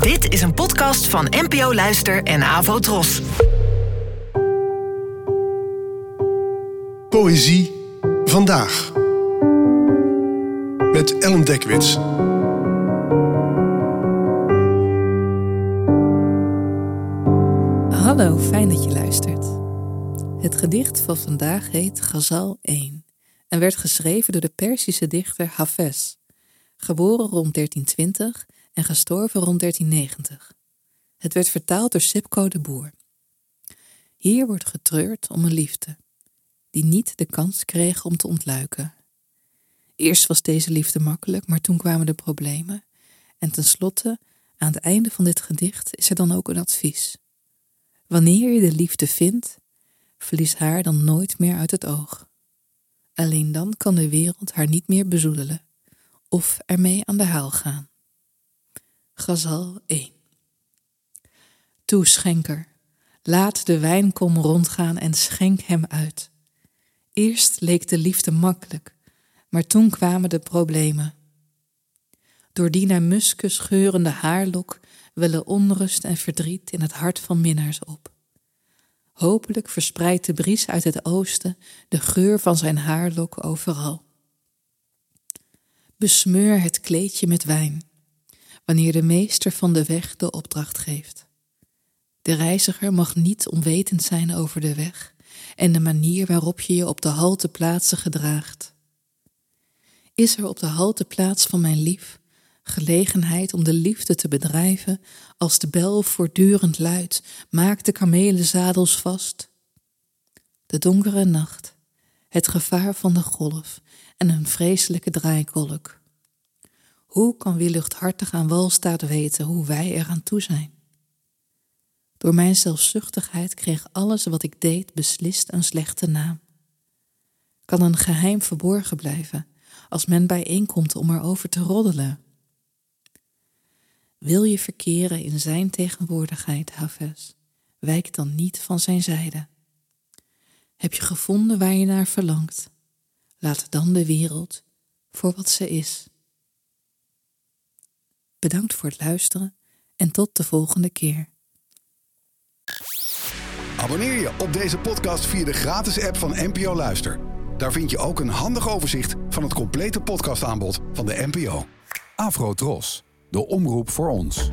Dit is een podcast van NPO Luister en Avo Tros. Poëzie vandaag. Met Ellen Dekwits. Hallo, fijn dat je luistert. Het gedicht van vandaag heet Gazal 1 en werd geschreven door de Perzische dichter Hafez, geboren rond 1320 en gestorven rond 1390. Het werd vertaald door Sipko de Boer. Hier wordt getreurd om een liefde, die niet de kans kreeg om te ontluiken. Eerst was deze liefde makkelijk, maar toen kwamen de problemen. En tenslotte, aan het einde van dit gedicht, is er dan ook een advies. Wanneer je de liefde vindt, verlies haar dan nooit meer uit het oog. Alleen dan kan de wereld haar niet meer bezoedelen of ermee aan de haal gaan. Gazal 1 Toe, schenker, laat de wijnkom rondgaan en schenk hem uit. Eerst leek de liefde makkelijk, maar toen kwamen de problemen. Door die naar muskus geurende haarlok wellen onrust en verdriet in het hart van minnaars op. Hopelijk verspreidt de bries uit het oosten de geur van zijn haarlok overal. Besmeur het kleedje met wijn, wanneer de meester van de weg de opdracht geeft. De reiziger mag niet onwetend zijn over de weg en de manier waarop je je op de halteplaatsen gedraagt. Is er op de halteplaats van mijn lief gelegenheid om de liefde te bedrijven, als de bel voortdurend luidt, maak de kamelenzadels vast. De donkere nacht, het gevaar van de golf en een vreselijke draaikolk. Hoe kan wie luchthartig aan wal staat weten hoe wij eraan toe zijn? Door mijn zelfzuchtigheid kreeg alles wat ik deed beslist een slechte naam. Kan een geheim verborgen blijven als men bijeenkomt om erover te roddelen? Wil je verkeren in zijn tegenwoordigheid, Hafez, wijk dan niet van zijn zijde. Heb je gevonden waar je naar verlangt, laat dan de wereld voor wat ze is. Bedankt voor het luisteren en tot de volgende keer. Abonneer je op deze podcast via de gratis app van NPO Luister. Daar vind je ook een handig overzicht van het complete podcastaanbod van de NPO. Afro Tros, de omroep voor ons.